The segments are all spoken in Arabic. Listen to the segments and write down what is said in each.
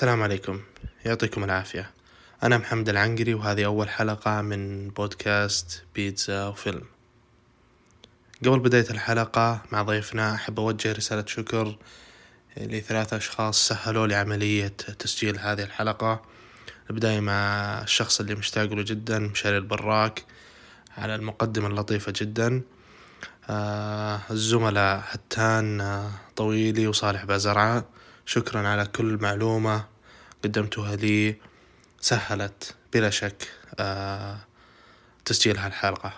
السلام عليكم. يعطيكم العافية. أنا محمد العنقري وهذه أول حلقة من بودكاست بيتزا وفيلم. قبل بداية الحلقة مع ضيفنا أحب أوجه رسالة شكر لثلاثة أشخاص سهلوا لي عملية تسجيل هذه الحلقة. البداية مع الشخص اللي مشتاق له جدا مشاري البراك على المقدمة اللطيفة جدا. آه الزملاء هتان آه طويلي وصالح بازرعة شكرا على كل معلومة قدمتوها لي سهلت بلا شك آه تسجيل هالحلقة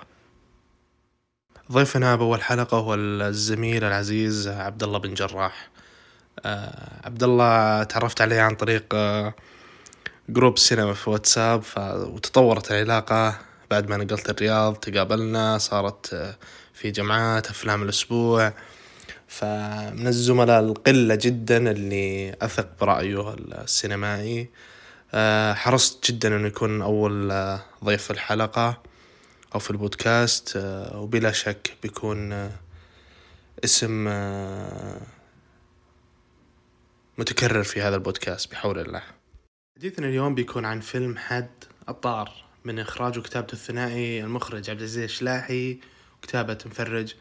ضيفنا بأول حلقة هو الزميل العزيز عبد الله بن جراح. آه عبد الله تعرفت عليه عن طريق آه جروب سينما في واتساب ف... وتطورت العلاقة. بعد ما نقلت الرياض تقابلنا صارت في جمعات أفلام الأسبوع. فمن الزملاء القلة جدا اللي أثق برأيه السينمائي. آه حرصت جدا أنه يكون أول آه ضيف في الحلقة أو في البودكاست. آه وبلا شك بيكون اسم متكرر في هذا البودكاست بحول الله. حديثنا اليوم بيكون عن فيلم حد الطار من إخراج وكتابة الثنائي المخرج عبد العزيز الشلاحي وكتابة مفرج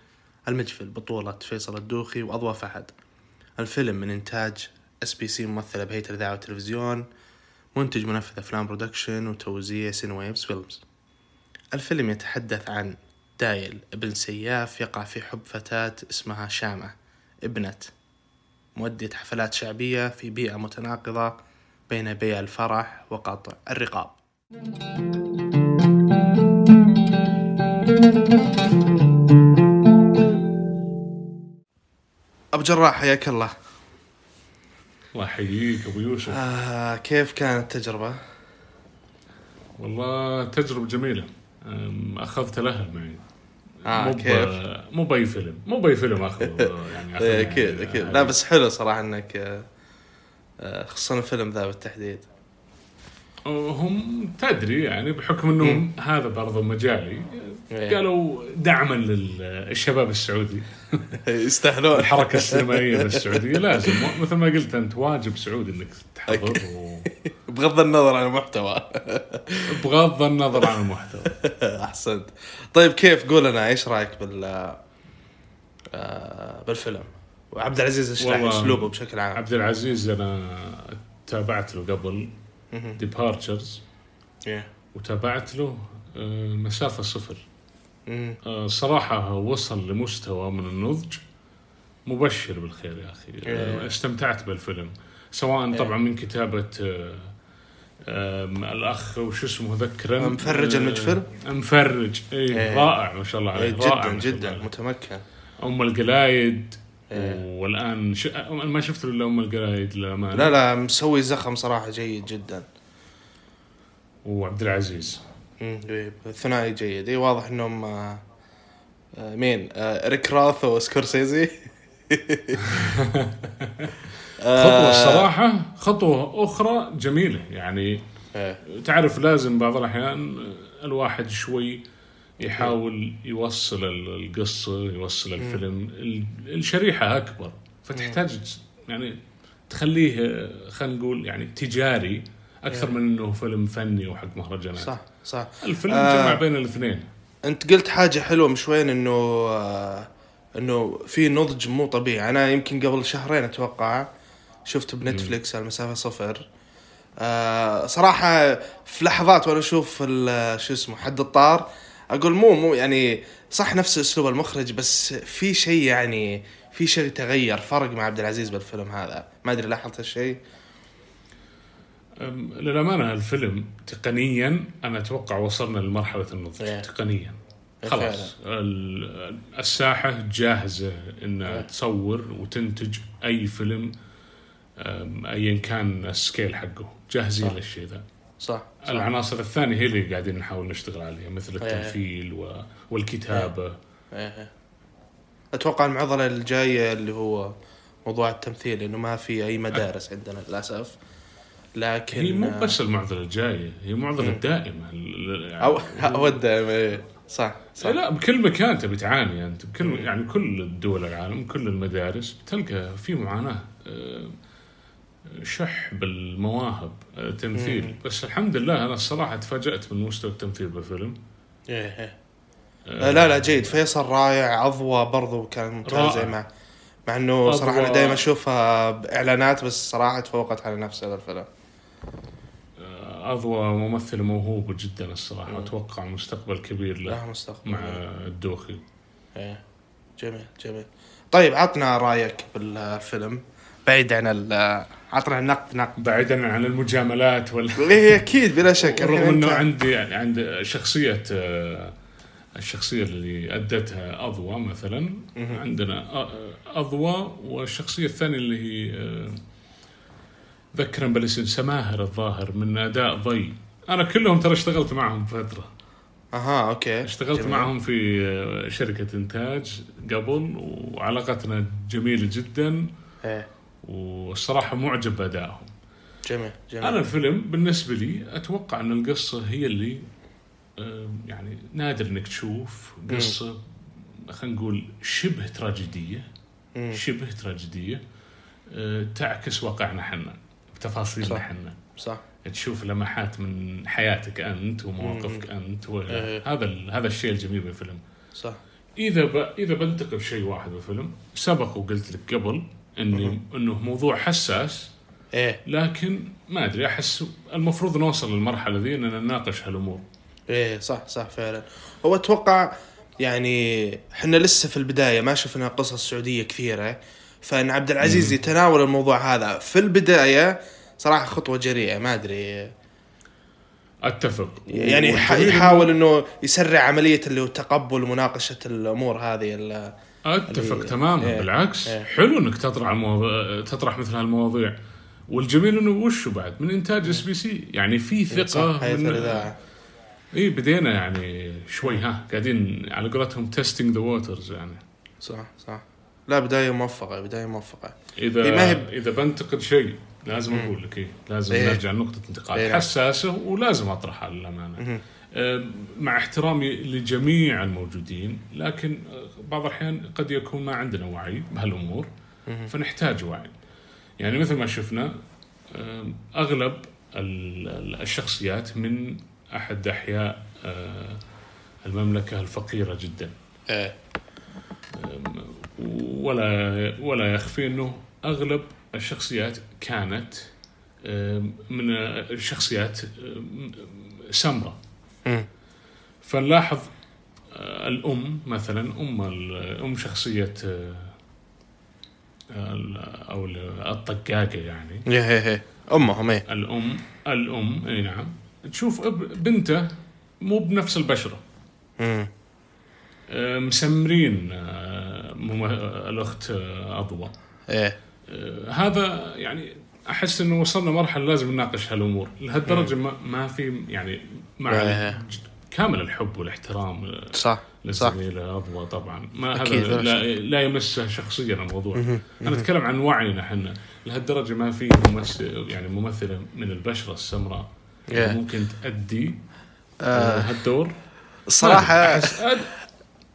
المجفل بطولة فيصل الدوخي وأضواء فهد. الفيلم من إنتاج اس بي سي ممثلة بهيئة الإذاعة والتلفزيون منتج منفذ أفلام production وتوزيع سينويفز films الفيلم يتحدث عن دايل ابن سياف يقع في حب فتاة اسمها شامة ابنة مؤدية حفلات شعبية في بيئة متناقضة بين بيع الفرح وقطع الرقاب. أبو جراح حياك الله. الله يحييك أبو يوسف. آه كيف كانت التجربة؟ والله تجربة جميلة. أخذت الاهل معي آه مو كيف؟ مو بأي فيلم. مو بأي فيلم اخذه يعني أكيد أكيد. أهلي. لا بس حلو صراحة إنك آه، آه، خصوصا الفيلم ذا بالتحديد. هم تدري يعني بحكم إنهم هذا برضو مجالي إيه. قالوا دعما للشباب السعودي. يستاهلون. الحركة السينمائية بالسعودية لازم. مثل ما قلت أنت واجب سعودي إنك تحضر بغض النظر عن المحتوى. وبغض النظر عن المحتوى. أحسنت. طيب كيف؟ قول لنا إيش رأيك بال آه، بالفيلم؟ وعبد العزيز والله أسلوبه بشكل عام. عبد العزيز أنا تابعت له قبل. ديبارتشرز إيه. وتابعت له آه، مسافة صفر. آه، صراحة وصل لمستوى من النضج مبشر بالخير يا أخي إيه. آه، استمتعت بالفيلم سواء طبعا من كتابة آه، الأخ وش اسمه ذكرا مفرج آه، المجفر؟ مفرج إيه إيه. رائع ما شاء الله إيه، عليه جدا جدا. متمكن أم القلايد إيه. والآن ش... ما شفت إلا أم القلايد للأمانة. لا لا مسوي زخم صراحة جيد جدا. وعبد العزيز. الثنائي جيد. اي واضح إنهم آه، آه، مين؟ آه، ريك راث وسكورسيزي. خطوة الصراحة خطوة أخرى جميلة. يعني إيه. تعرف لازم بعض الأحيان الواحد شوي يحاول يوصل ال- القصة يوصل الفيلم. ال- الشريحة أكبر فتحتاج يعني تخليه خلينا نقول يعني تجاري أكثر من إنه فيلم فني وحق مهرجانات. صح صح. الفيلم آه. جمع بين الاثنين. أنت قلت حاجة حلوة من شوين إنه آه، إنه في نضج مو طبيعي. أنا يمكن قبل شهرين أتوقع شفت بنتفليكس المسافه صفر. آه صراحة في لحظات وأنا أشوف شو اسمه حد الطار أقول مو مو يعني صح نفس أسلوب المخرج بس في شيء يعني في شيء تغير فرق مع عبد العزيز بالفيلم هذا. ما أدري لاحظت هالشيء؟ أم، للأمانة الفيلم تقنيا أنا أتوقع وصلنا لمرحلة النضج. إيه. تقنيا. خلاص. ال- الساحة جاهزة إنها تصور وتنتج أي فيلم أيا كان ال scale حقه. جاهزين. للشيء ذا. صح, صح. العناصر الثانية هي اللي قاعدين نحاول نشتغل عليها مثل التمثيل و... والكتابة. إيه. إيه. أتوقع المعضلة الجاية اللي هو موضوع التمثيل انه ما في أي مدارس عندنا للأسف. لكن هي مو بس المعضلة الجاية هي معضلة دائمة. ال- أو اود إيه. صح صح. لا بكل مكان تبي تعاني أنت بكل يعني كل دول العالم كل المدارس بتلقى في معاناة شح بالمواهب آه، تمثيل. بس الحمد لله أنا الصراحة تفاجأت من مستوى التمثيل بالفيلم. إيه إيه. آه، لا لا جيد. فيصل رائع عضوة برضو كان ممتاز. مع مع إنه صراحة أنا. دائما أشوفها بإعلانات بس صراحة تفوقت على نفس هذا الفيلم. آه، اضوى ممثل موهوب جدا الصراحة أتوقع مستقبل كبير له له مستقبل. مع الدوخي. إيه. جميل جميل. طيب عطنا رأيك بالفيلم. بعيد عن ال عطنا النقد نقد بعيدا عن المجاملات وال إيه أكيد بلا شك. رغم إنه عندي عند شخصية الشخصية اللي أدتها أضوى مثلا عندنا أضوى والشخصية الثانية اللي هي ذكرا بالاسم سماهر الظاهر من أداء ضي. أنا كلهم ترى اشتغلت معهم فترة. أها أوكي. اشتغلت جميل. معهم في آه، شركة إنتاج قبل وعلاقتنا جميلة جدا. إيه. والصراحه معجب بأدائهم. جميل جميل. أنا الفيلم بالنسبة لي أتوقع أن القصة هي اللي آه، يعني نادر إنك تشوف قصة خلينا نقول شبه تراجيدية. شبه تراجيدية آه، تعكس واقعنا حنا بتفاصيلنا صح. حنا. صح. تشوف لمحات من حياتك أنت ومواقفك أنت و... إيه. هذا ال... هذا الشيء الجميل بالفيلم. صح. إذا ب... إذا بنتقل شيء واحد بالفيلم سبق وقلت لك قبل إني إنه موضوع حساس إيه. لكن ما أدري أحس المفروض نوصل للمرحلة ذي إننا نناقش هالأمور. إيه صح صح فعلا. هو أتوقع يعني إحنا لسه في البداية ما شفنا قصص سعودية كثيرة. فإن عبد العزيز يتناول الموضوع هذا في البداية صراحة خطوة جريئة ما أدري. أتفق. يعني يحاول إنه يسرع عملية اللي هو تقبل ومناقشه الأمور هذه ال- أتفق اللي- تماما إيه. بالعكس. إيه. حلو إنك تطرح المواضيع تطرح مثل هالمواضيع. والجميل إنه وشو بعد؟ من إنتاج إس بي سي. يعني في ثقة صح حيث من اي بدينا يعني شوي ها قاعدين على قولتهم testing the waters يعني. صح صح. لا بداية موفقة بداية موفقة. اذا إيه، ما هي ب- إذا بنتقد شيء لازم أقول لك إيه لازم إيه. نرجع لنقطة انتقاد. إيه،. حساسة ولازم أطرحها للأمانة. مع احترامي لجميع الموجودين لكن آه، بعض الأحيان قد يكون ما عندنا وعي بهالأمور فنحتاج وعي. يعني مثل ما شفنا أغلب ال- ال- الشخصيات من أحد أحياء آه، المملكة الفقيرة جدا. إيه. ولا ولا يخفي أنه أغلب الشخصيات كانت من الشخصيات سمراء. فنلاحظ آه، الأم مثلا أم أم شخصية آه، أو ال- الطقاقة يعني. إيه إيه إيه. أمهم إيه. الأم الأم إي نعم. تشوف بنته مو بنفس البشرة. آه، مسمرين الأخت اضوى إيه. هذا يعني أحس إنه وصلنا مرحلة لازم نناقش هالأمور لهالدرجة ما, ما في يعني مع إيه. كامل الحب والاحترام صح للزميله اضوى طبعا. ما هذا لا لا, يمسه شخصيا الموضوع. أنا أتكلم عن وعينا إحنا. لهالدرجة ما في ممثل يعني ممثلة من البشرة السمراء إيه. ممكن تأدي آه. آه. هالدور؟ أحس- أد-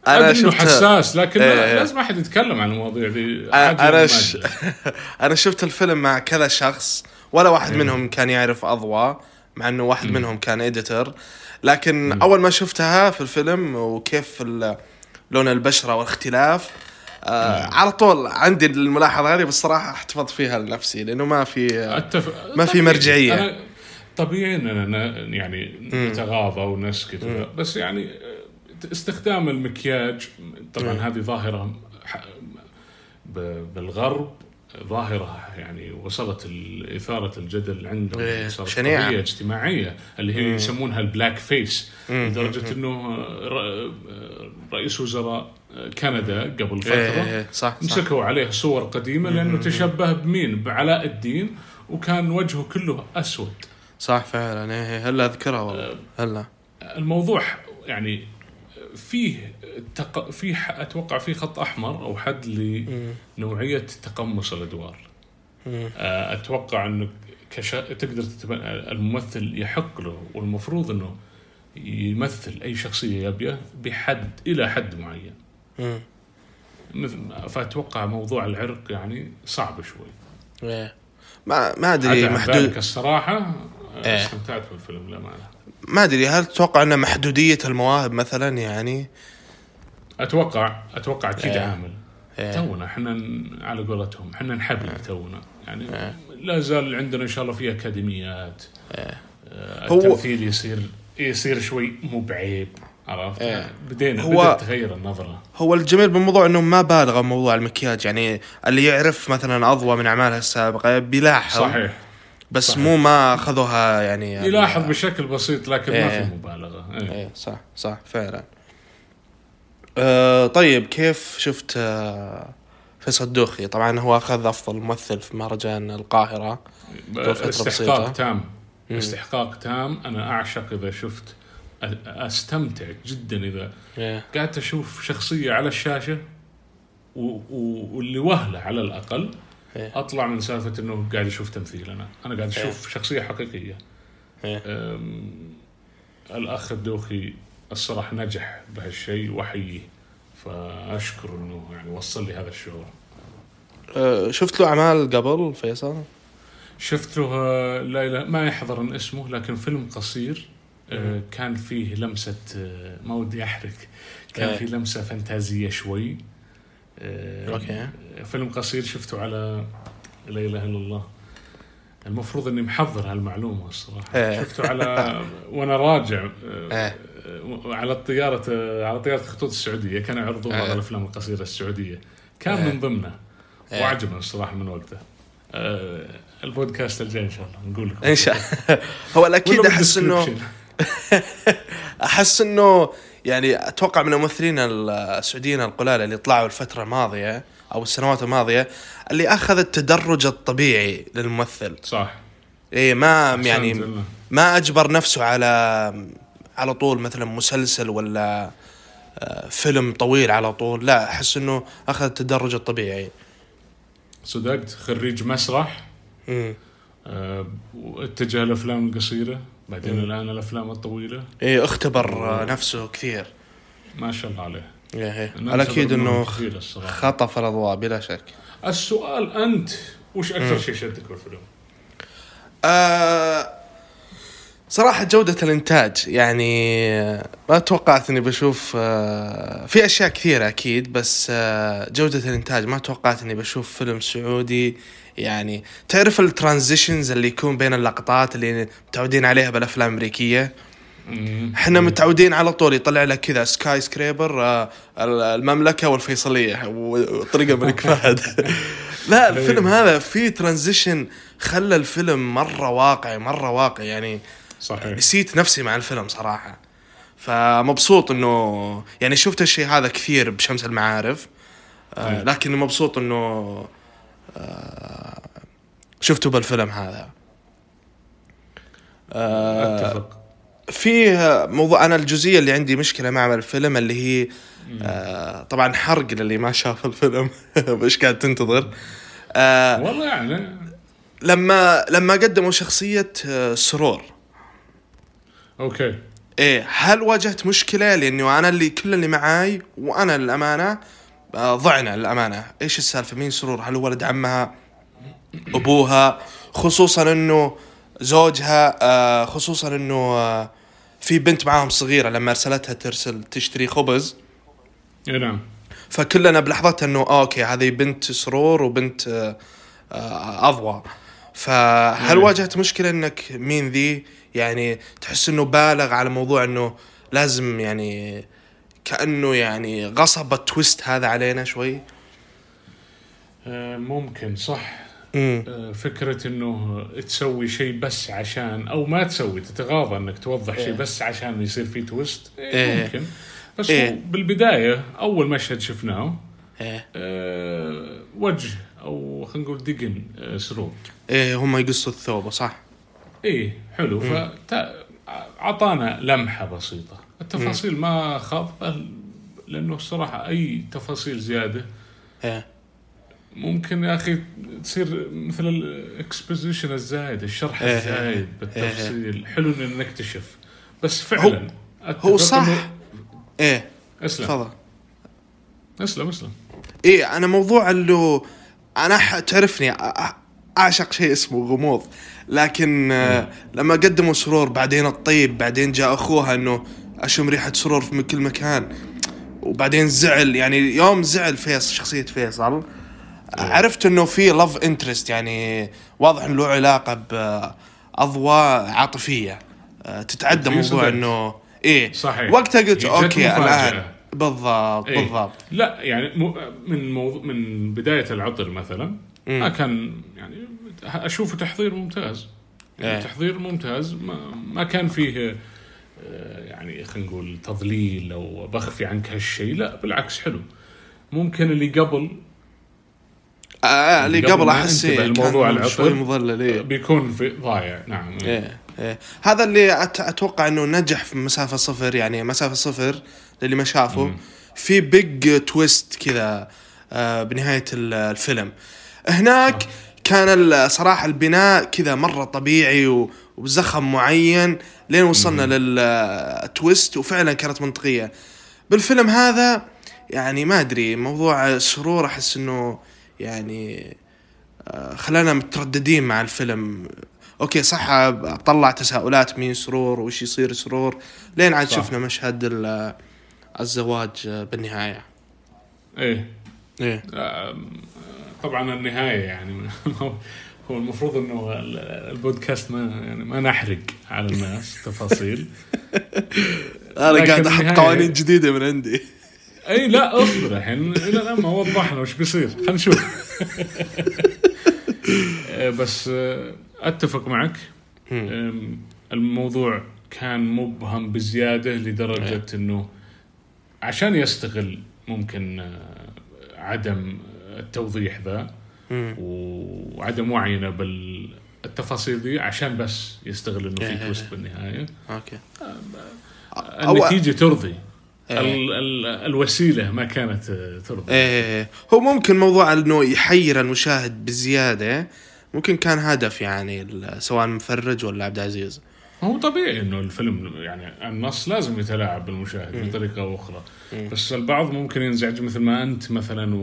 أنا أدري إنه حساس لكن إيه. لا- لازم أحد يتكلم عن المواضيع أنا ولا ش-. أنا شفت الفيلم مع كذا شخص ولا واحد إيه. منهم كان يعرف أضواء مع إنه واحد منهم كان اديتور لكن أول ما شفتها في الفيلم وكيف لون البشرة والاختلاف آه على طول عندي الملاحظة هذه بس صراحة احتفظت فيها لنفسي لأنه ما في أتفق ما في. أنا طبيعي إننا يعني نتغاضى ونسكت بس يعني استخدام المكياج. طبعا مم. هذه ظاهرة بالغرب ظاهرة يعني وصلت إثارة الجدل عندهم إيه، صارت شنيعة. قضية اجتماعية اللي هي يسمونها البلاك فيس لدرجة أنه رئيس وزراء كندا قبل فترة إيه، إيه، صح مسكوا عليه صور قديمة لأنه تشبه بمين؟ بعلاء الدين وكان وجهه كله أسود. صح فعلا إيه، هلا أذكرها والله هلا. الموضوع يعني فيه تق... فيه أتوقع فيه خط أحمر أو حد لنوعيه تقمص الأدوار. آه، أتوقع إنه كش... تقدر تتبنى الممثل يحق له والمفروض إنه يمثل أي شخصية يبيه بحد إلى حد معين. مثل فأتوقع موضوع العرق يعني صعب شوي. إيه. ما ما أدري محدود. الصراحة آه، إيه. استمتعت بالفيلم للأمانة. ما أدري هل تتوقع انه محدودية المواهب مثلا يعني؟ أتوقع أتوقع أكيد إيه. عامل. إيه. تونا إحنا على قولتهم إحنا نحبل تونا. يعني لا زال عندنا إن شاء الله في أكاديميات. آه، هو- التمثيل يصير يصير شوي مو بعيب عرفت؟ إيه. بدينا هو- بدأت تغير النظرة. هو الجميل بالموضوع انهم ما بالغوا موضوع المكياج يعني اللي يعرف مثلا اضوى من أعمالها السابقة بيلاحظ. صحيح. بس صحيح. مو ما أخذوها يعني يلاحظ بشكل بسيط لكن ما إيه. في مبالغة إيه. إيه صح صح فعلا أه طيب كيف شفت آه، فيصل الدوخي طبعا هو أخذ أفضل ممثل في مهرجان القاهرة. استحقاق تام مم. استحقاق تام أنا أعشق إذا شفت أستمتع جدا إذا إيه. قاعد أشوف شخصية على الشاشة. واللي وهلة على الأقل إيه. أطلع من سالفة إنه قاعد أشوف تمثيل أنا أنا قاعد أشوف شخصية حقيقية إيه. أم... الأخ الدوخي الصراحة نجح بهالشيء واحييه فأشكر إنه يعني وصل لي هذا الشعور أه شفت له أعمال قبل فيصل؟ شفت له آه، لا لا ما يحضرن اسمه لكن فيلم قصير آه، كان فيه لمسة آه، ما ودي أحرق كان إيه. فيه لمسة فانتازية شوي آه، أوكي. فيلم قصير شفته على لا إله إلا الله المفروض إني محضر هالمعلومة الصراحة إيه. شفته على وأنا راجع إيه. آه، على الطيارة على طيارة خطوط السعودية كانوا يعرضون إيه. بعض الأفلام القصيرة السعودية كان. من ضمنه. وعجبني الصراحة من وقته آه، البودكاست الجاي إن شاء الله نقول لكم إن شاء الله هو الأكيد أحس إنه. أحس إنه يعني أتوقع من الممثلين السعوديين القلال اللي طلعوا الفترة الماضية أو السنوات الماضية اللي أخذ التدرج الطبيعي للممثل. صح. إيه ما يعني. ما أجبر نفسه على على طول مثلا مسلسل ولا آه، فيلم طويل على طول. لا أحس إنه أخذ التدرج الطبيعي. صدقت. خريج مسرح. امم واتجه الافلام القصيره بعدين مم. الآن الأفلام الطويلة إيه اختبر نفسه كثير ما شاء الله عليه إيه إيه. الاكيد منهم إنه خطف الأضواء بلا شك السؤال أنت وش أكثر شيء شدك بالفيلم؟ آه صراحة جودة الإنتاج يعني ما توقعت إني بشوف آه في أشياء كثيرة أكيد بس آه جودة الإنتاج ما توقعت إني بشوف فيلم سعودي يعني تعرف ال transitions اللي يكون بين اللقطات اللي متعودين عليها بالأفلام الأمريكية؟ مم. إحنا متعودين على طول يطلع لك كذا skyscraper آه المملكة والفيصلية وطريق الملك فهد. لا الفيلم هذا فيه transition خلى الفيلم مرة واقعي مرة واقعي. يعني صحيح. نسيت نفسي مع الفيلم صراحة. فمبسوط إنه يعني شفت الشيء هذا كثير بشمس المعارف آه أي. لكن مبسوط إنه شفته بالفيلم هذا. آه أتفق. فيه موضوع أنا الجزئية اللي عندي مشكلة مع الفيلم اللي هي آه طبعا حرق للي ما شاف الفيلم. إيش قاعد تنتظر. آه والله يعني. لما لما قدموا شخصية آه سرور. أوكي. إيه هل واجهت مشكلة؟ لأنه أنا اللي كل اللي معاي وأنا للأمانة آه، ضعنا للأمانة. إيش السالفة؟ مين سرور؟ هل هو ولد عمها؟ أبوها؟ خصوصا إنه زوجها آه، خصوصا إنه آه، في بنت معاهم صغيرة لما أرسلتها ترسل تشتري خبز. نعم. فكلنا بلحظتها إنه آه، okay هذه بنت سرور وبنت آه، آه، اضواء فهد. واجهت مشكلة إنك مين ذي؟ يعني تحس إنه بالغ على موضوع إنه لازم يعني كأنه يعني غصب ال twist هذا علينا شوي؟ آه، ممكن صح. امم آه، فكرة إنه تسوي شيء بس عشان أو ما تسوي تتغاضى إنك توضح شيء إيه. بس عشان يصير فيه twist إيه. إيه. ممكن. بس إيه. بالبداية أول مشهد شفناه إيه. آه، وجه أو خلينا نقول دقن آه، سرور. إيه هم يقصوا الثوب صح؟ إيه حلو. فعطانا لمحة بسيطة. التفاصيل ما بل- لأنه الصراحة أي تفاصيل زيادة إيه. ممكن يا أخي تصير مثل الاكسبوزيشن الزايد الشرح إيه. الزايد بالتفصيل. حلو ان نكتشف. بس هو- فعلا أتفق هو صح. إنه- إيه. اسلم. تفضل. اسلم اسلم. إيه أنا موضوع اللي أنا تعرفني أعشق شيء اسمه غموض. لكن آه، لما قدموا سرور بعدين الطيب بعدين جاء أخوها إنه أشم ريحة سرور من كل مكان وبعدين زعل يعني يوم زعل فيصل شخصية فيصل عرفت إنه في love interest يعني واضح إنه له علاقة بأضواء عاطفية آه، تتعدى موضوع. إنه إيه صحيح. وقتها قلت أوكي الآن. بالضبط إيه. بالضبط لا يعني مو- من موضوع من بداية العطر مثلا ما كان يعني أشوفه تحضير ممتاز يعني إيه. تحضير ممتاز ما, ما كان فيه يعني خلينا نقول تضليل أو بخفي عنك هالشيء. لا بالعكس حلو. ممكن اللي قبل آه اللي قبل أحس انتبه لموضوع كان العطر. شوي مضلل إيه. بيكون في ضايع. نعم. إيه إيه. هذا اللي أتوقع إنه نجح في مسافة صفر يعني مسافة صفر للي ما شافه. في big twist كذا آه، بنهاية ال- الفيلم. هناك كان الصراحه البناء كذا مرة طبيعي و- وبزخم معين لين وصلنا لل twist وفعلا كانت منطقية. بالفيلم هذا يعني ما أدري موضوع السرور أحس إنه يعني آه، خلانا مترددين مع الفيلم. أوكي صح طلع تساؤلات مين سرور وش يصير سرور لين عاد. شفنا مشهد ال- الزواج بالنهاية. إيه. إيه. طبعا النهاية يعني. هو المفروض إنه ال- البودكاست ما يعني ما نحرق على الناس تفاصيل. أنا قاعد أحط قوانين جديدة من عندي. أي لا أصبر الحين. إلى الآن ما وضحنا وش بيصير. خلينا نشوف. آه، بس آه، أتفق معك. الموضوع كان مبهم بزيادة لدرجة إنه عشان يستغل ممكن آه، عدم التوضيح ذا وعدم وعينا بالتفاصيل دي عشان بس يستغل إنه في إيه. twist بالنهاية. okay. النتيجة ترضي. إيه. ال ال الوسيلة ما كانت آه، ترضي. إيه هو ممكن موضوع إنه يحير المشاهد بزيادة ممكن كان هدف يعني سواء المفرج ولا عبد العزيز. هو طبيعي إنه الفيلم يعني النص لازم يتلاعب بالمشاهد بطريقة أو أخرى. بس البعض ممكن ينزعج مثل ما أنت مثلا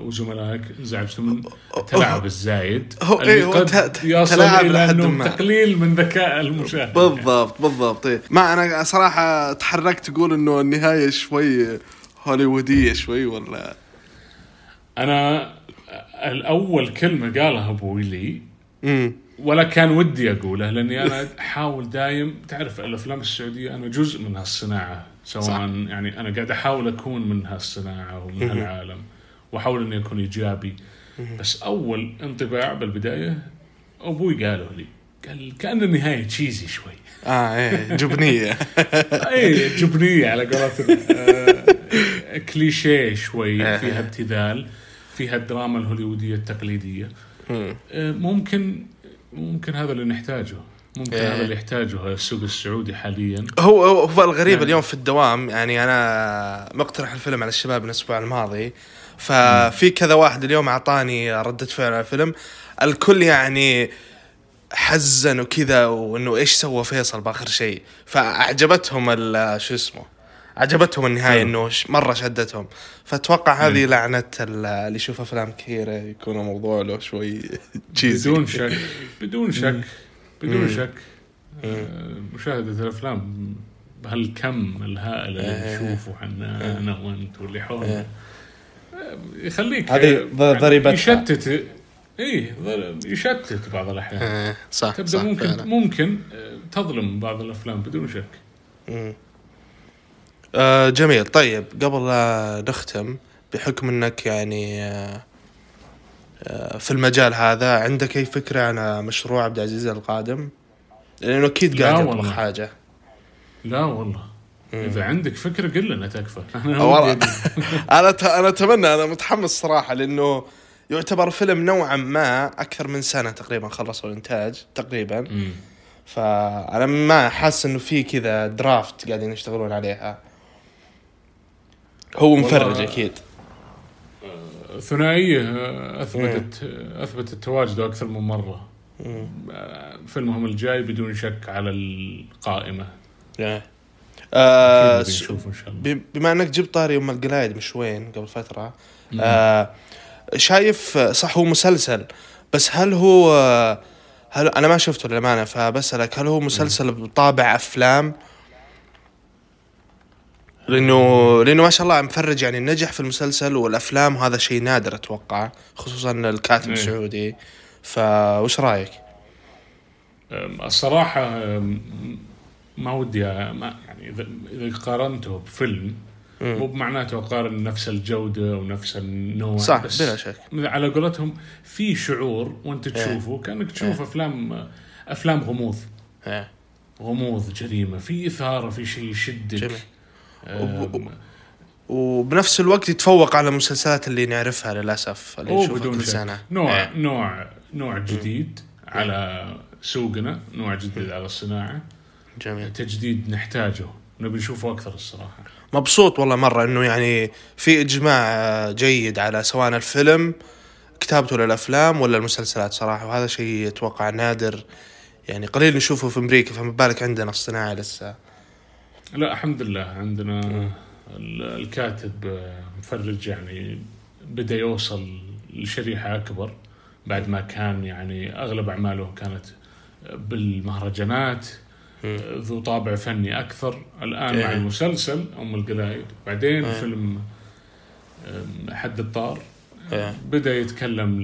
وزملائك انزعجتوا من التلاعب الزايد هو- اللي هو قد يصل إلى إنه. تقليل من ذكاء المشاهد. بالضبط بالضبط. إيه. ما أنا صراحة تحركت تقول إنه النهاية شوي هوليوودية شوي ولا؟ أنا الأول كلمة قالها أبوي لي امم ولا كان ودي أقوله لأني أنا أحاول دايم تعرف الأفلام السعودية أنا جزء من هالصناعة سواء صح. يعني أنا قاعد أحاول أكون من هالصناعة ومن هالعالم وأحاول إني أكون إيجابي. بس أول انطباع بالبداية أبوي قاله لي قال كأن النهاية تشيزي شوي. آه إيه جبنية. اي جبنية على قولتهم. آه، كليشيه شوي فيها ابتذال فيها الدراما الهوليودية التقليدية. آه، ممكن ممكن هذا اللي نحتاجه. ممكن إيه. هذا اللي يحتاجه السوق السعودي حاليا. هو هو الغريب يعني- اليوم في الدوام يعني أنا مقترح الفيلم على الشباب الأسبوع الماضي ففي كذا واحد اليوم أعطاني ردة فعل على الفيلم. الكل يعني حزن وكذا وإنه إيش سوى فيصل بآخر شيء؟ فأعجبتهم ال- شو اسمه عجبتهم النهاية. إنه مرة شدتهم. فأتوقع هذه لعنة ال- اللي يشوف أفلام كثيرة يكون الموضوع له شوي تشيزي بدون شك. بدون شك. بدون شك. آه، مشاهدة الأفلام بهالكم الهائل اللي إيه. نشوفه إحنا أنا وأنت واللي حولنا إيه. آه، يخليك هذه آه، ض- ضريبتها. يشتت. إيه يشتت بعض الأحيان. آه، صح تبدأ صح ممكن فعلا. ممكن آه، تظلم بعض الأفلام بدون شك. آه جميل. طيب قبل لا نختم بحكم إنك يعني آه آه في المجال هذا عندك أي فكرة عن مشروع عبد العزيز القادم؟ لأنه أكيد قاعد يطبخ. حاجة. لا والله. إذا عندك فكرة قل لنا تكفى. أنا ت- أنا أتمنى أنا متحمس صراحة لأنه يعتبر فيلم نوعا ما أكثر من سنة تقريبا خلصوا الإنتاج تقريبا. مم. فأنا ما حاسس إنه في كذا درافت قاعدين يشتغلون عليها. هو مفرج أكيد. ثنائية آه، أثبتت آه، أثبتت تواجده أكثر من مرة. آه، فيلمهم الجاي بدون شك على القائمة. Yeah. آه بما إنك جبت طاري ام القلايد مشوين قبل فترة آه شايف صح هو مسلسل بس هل هو هل أنا ما شفته للأمانة فبسألك هل هو مسلسل بطابع أفلام؟ لأنه لأنه ما شاء الله مفرج يعني نجح في المسلسل والأفلام وهذا شيء نادر أتوقع خصوصا الكاتب إيه. سعودي فوش رأيك؟ أم، ما ودي ما يعني إذا قارنته بفيلم مو بمعناته أقارن نفس الجودة ونفس النوع صح بس بلا شك على قولتهم في شعور وأنت تشوفه كأنك تشوف أفلام أفلام غموض إيه. غموض جريمة في إثارة في شيء يشدك جميل. وبنفس الوقت يتفوق على المسلسلات اللي نعرفها للأسف اللي نشوفها بدون كل سنة. نوع إيه. نوع نوع جديد على سوقنا نوع جديد على الصناعة. جميل. تجديد نحتاجه. نبي نشوفه أكثر الصراحة. مبسوط والله مرة إنه يعني في إجماع جيد على سواء الفيلم كتابته للأفلام ولا المسلسلات صراحة وهذا شيء أتوقع نادر يعني قليل نشوفه في أمريكا فما بالك عندنا الصناعة لسه. لا الحمد لله عندنا ال- الكاتب آه، مفرج يعني بدا يوصل لشريحه اكبر بعد ما كان يعني اغلب اعماله كانت بالمهرجانات ذو طابع فني أكثر. الان مع إيه. المسلسل ام القلايد بعدين إيه. فيلم حد الطار. إيه. بدا يتكلم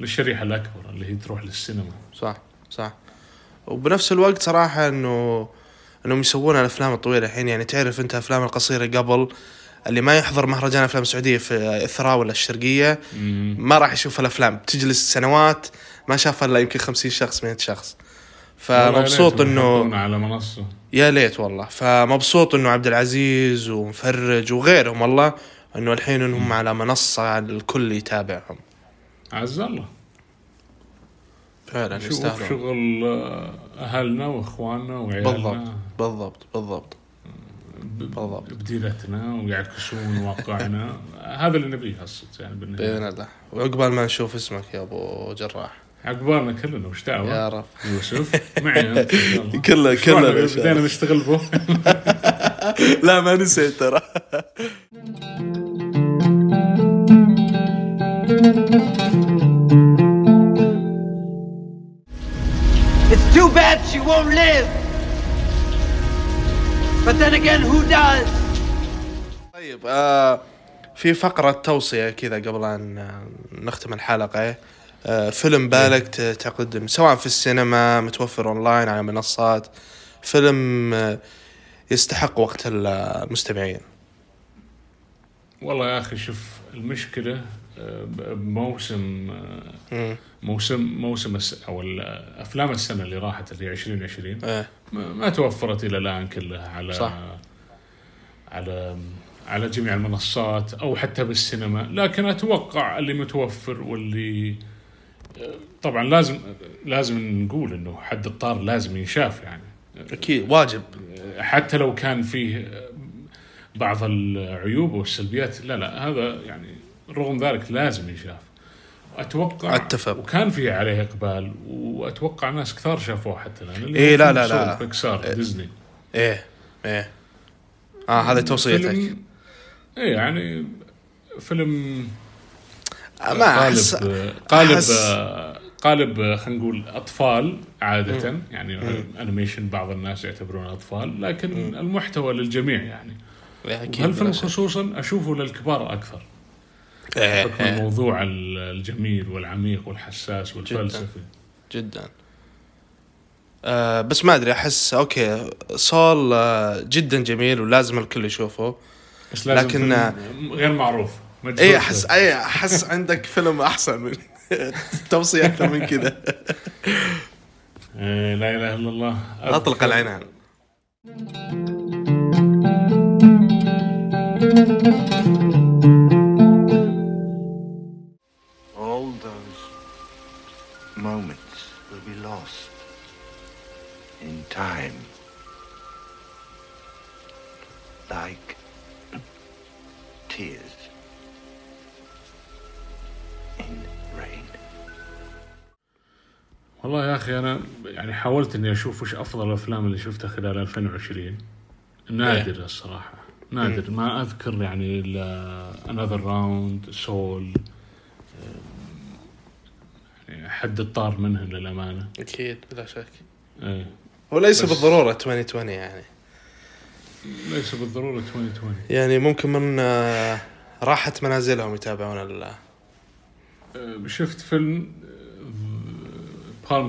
للشريحه الاكبر اللي هي تروح للسينما. صح صح. وبنفس الوقت صراحة إنه انهم يسوون الافلام الطويلة الحين. يعني تعرف انت افلام القصيرة قبل اللي ما يحضر مهرجان أفلام سعوديه في اثرا ولا الشرقية. ما راح يشوف الأفلام. تجلس سنوات ما شاف إلا يمكن 50 شخص 100 شخص. فمبسوط إنه على منصة. يا ليت والله. فمبسوط إنه عبد العزيز ومفرج وغيرهم والله إنه الحين إنهم على منصة الكل يتابعهم. عز الله. فعلا شوف يستاهلون. شغل آه، أهلنا وإخواننا وعيالنا. بالضبط. بالضبط بالضبط. بالضبط. بديرتنا ويعكسون واقعنا. هذا اللي نبيه هسه يعني بالنهاية. بإذن الله. وعقبال ما نشوف اسمك يا أبو جراح. عقبالنا كلنا وش يا دعوه رب. يوسف معي شاء الله. بدينا نشتغل به لا ما نسيت ترى. Then again, who does? طيب آه في فقرة توصية كذا قبل أن نختم الحلقة. آه فيلم بالك ت- تعتقد إنه سواء في السينما متوفر أونلاين على منصات. فيلم آه يستحق وقت المستمعين. والله يا أخي شوف المشكلة موسم موسم الس- أو أفلام السنة اللي راحت اللي هي 2020 إيه. ما توفرت إلى الآن كلها على صح. على على جميع المنصات أو حتى بالسينما. لكن أتوقع اللي متوفر واللي طبعا لازم لازم نقول إنه حد الطار لازم ينشاف يعني. أكيد واجب. حتى لو كان فيه بعض العيوب والسلبيات لا لا هذا يعني رغم ذلك لازم ينشاف أتوقع أتفق. وكان فيه عليه إقبال وأتوقع ناس كثار شافوه حتى الآن اللي إيه، هو لا، لا، لا. بيكسار ديزني. إيه إيه. آه هذه توصيتك. إيه يعني فيلم ما أحس قالب قالب أحس- قالب خلينا نقول أطفال عادة. يعني animation بعض الناس يعتبرونه أطفال لكن المحتوى للجميع يعني. إيه، شك. خصوصا أشوفه للكبار أكثر. إيه بحكم إيه الموضوع ال- الجميل والعميق والحساس والفلسفي. جدا. آه بس ما أدري أحس okay Soul آه جدا جميل ولازم الكل يشوفه. بس لازم لكن- غير معروف. اي أحس اي أحس عندك فيلم أحسن من توصية أكثر من كذا. لا إله إلا الله. اطلق العنان والله يا أخي أنا يعني حاولت إني أشوف وش أفضل الأفلام اللي شفتها خلال 2020 نادر الصراحة. نادر. ما أذكر يعني إلا Another Round Soul حد الطار منها للأمانة. أكيد بلا شك. إيه. وليس بس- بالضرورة 2020 يعني. ليس بالضرورة 2020 يعني ممكن من آه، راحة منازلهم يتابعون ال آه، شفت فيلم Palm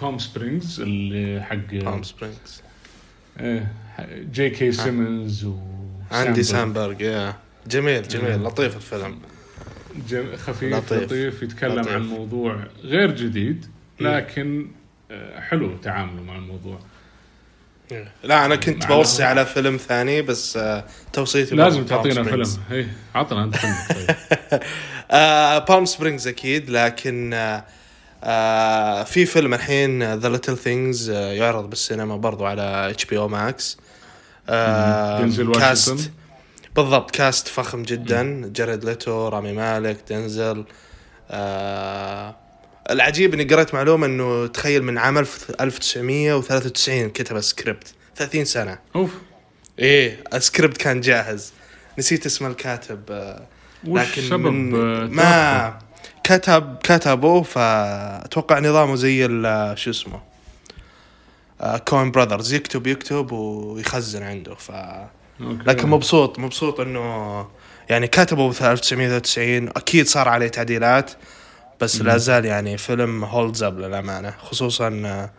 Palm Springs اللي حق Palm Springs إيه، J.K. Simmons و Andy Samberg يا جميل جميل. لطيف الفيلم جم- خفيف لطيف. لطيف, يتكلم لطيف. عن موضوع غير جديد. لكن آه، حلو تعامله مع الموضوع لا أنا كنت بوصي. على فيلم ثاني بس آه، توصيتي لازم تعطينا. فيلم إيه عطنا أنت فيلم طيب آه Palm Springs أكيد لكن آه آه في فيلم الحين The Little Things يعرض بالسينما برضو على HBO Max cast واشنطن. بالضبط cast فخم جدا. جاريد ليتو رامي مالك دنزل آه العجيب إني قريت معلومة إنه تخيل من عام 1993 كتب السكريبت 30 سنة. أوف. إيه السكريبت كان جاهز. نسيت اسم الكاتب آه لكن من آه، ما كتب كتبه فأتوقع نظامه زي ال- شو اسمه Coen Brothers يكتب يكتب ويخزن عنده ف okay. لكن مبسوط مبسوط إنه يعني كتبه في 1993 أكيد صار عليه تعديلات بس لا زال يعني فيلم holds up للأمانة. خصوصا آه،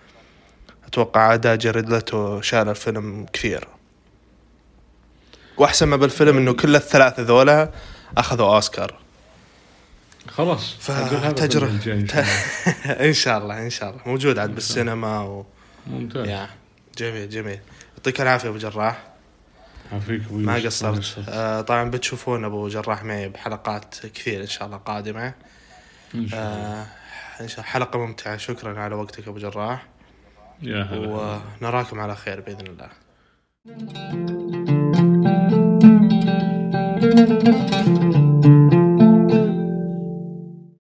أتوقع اداء جاريد ليتو شال الفيلم كثير. وأحسن ما بالفيلم إنه كل الثلاثة ذولا أخذوا أوسكار خلاص ف- أجل هذا تجربة. الفيلم الجاي إن شاء الله. إن شاء الله إن شاء الله. موجود عاد بالسينما و... ممتاز. يا جميل جميل. يعطيك العافية أبو جراح. عافيك. ما قصرت. آه طبعا بتشوفون أبو جراح معي بحلقات كثير إن شاء الله قادمة. إن شاء الله. آه إن شاء الله. حلقة ممتعة. شكرا على وقتك أبو جراح. يا هلا. ونراكم على خير بإذن الله.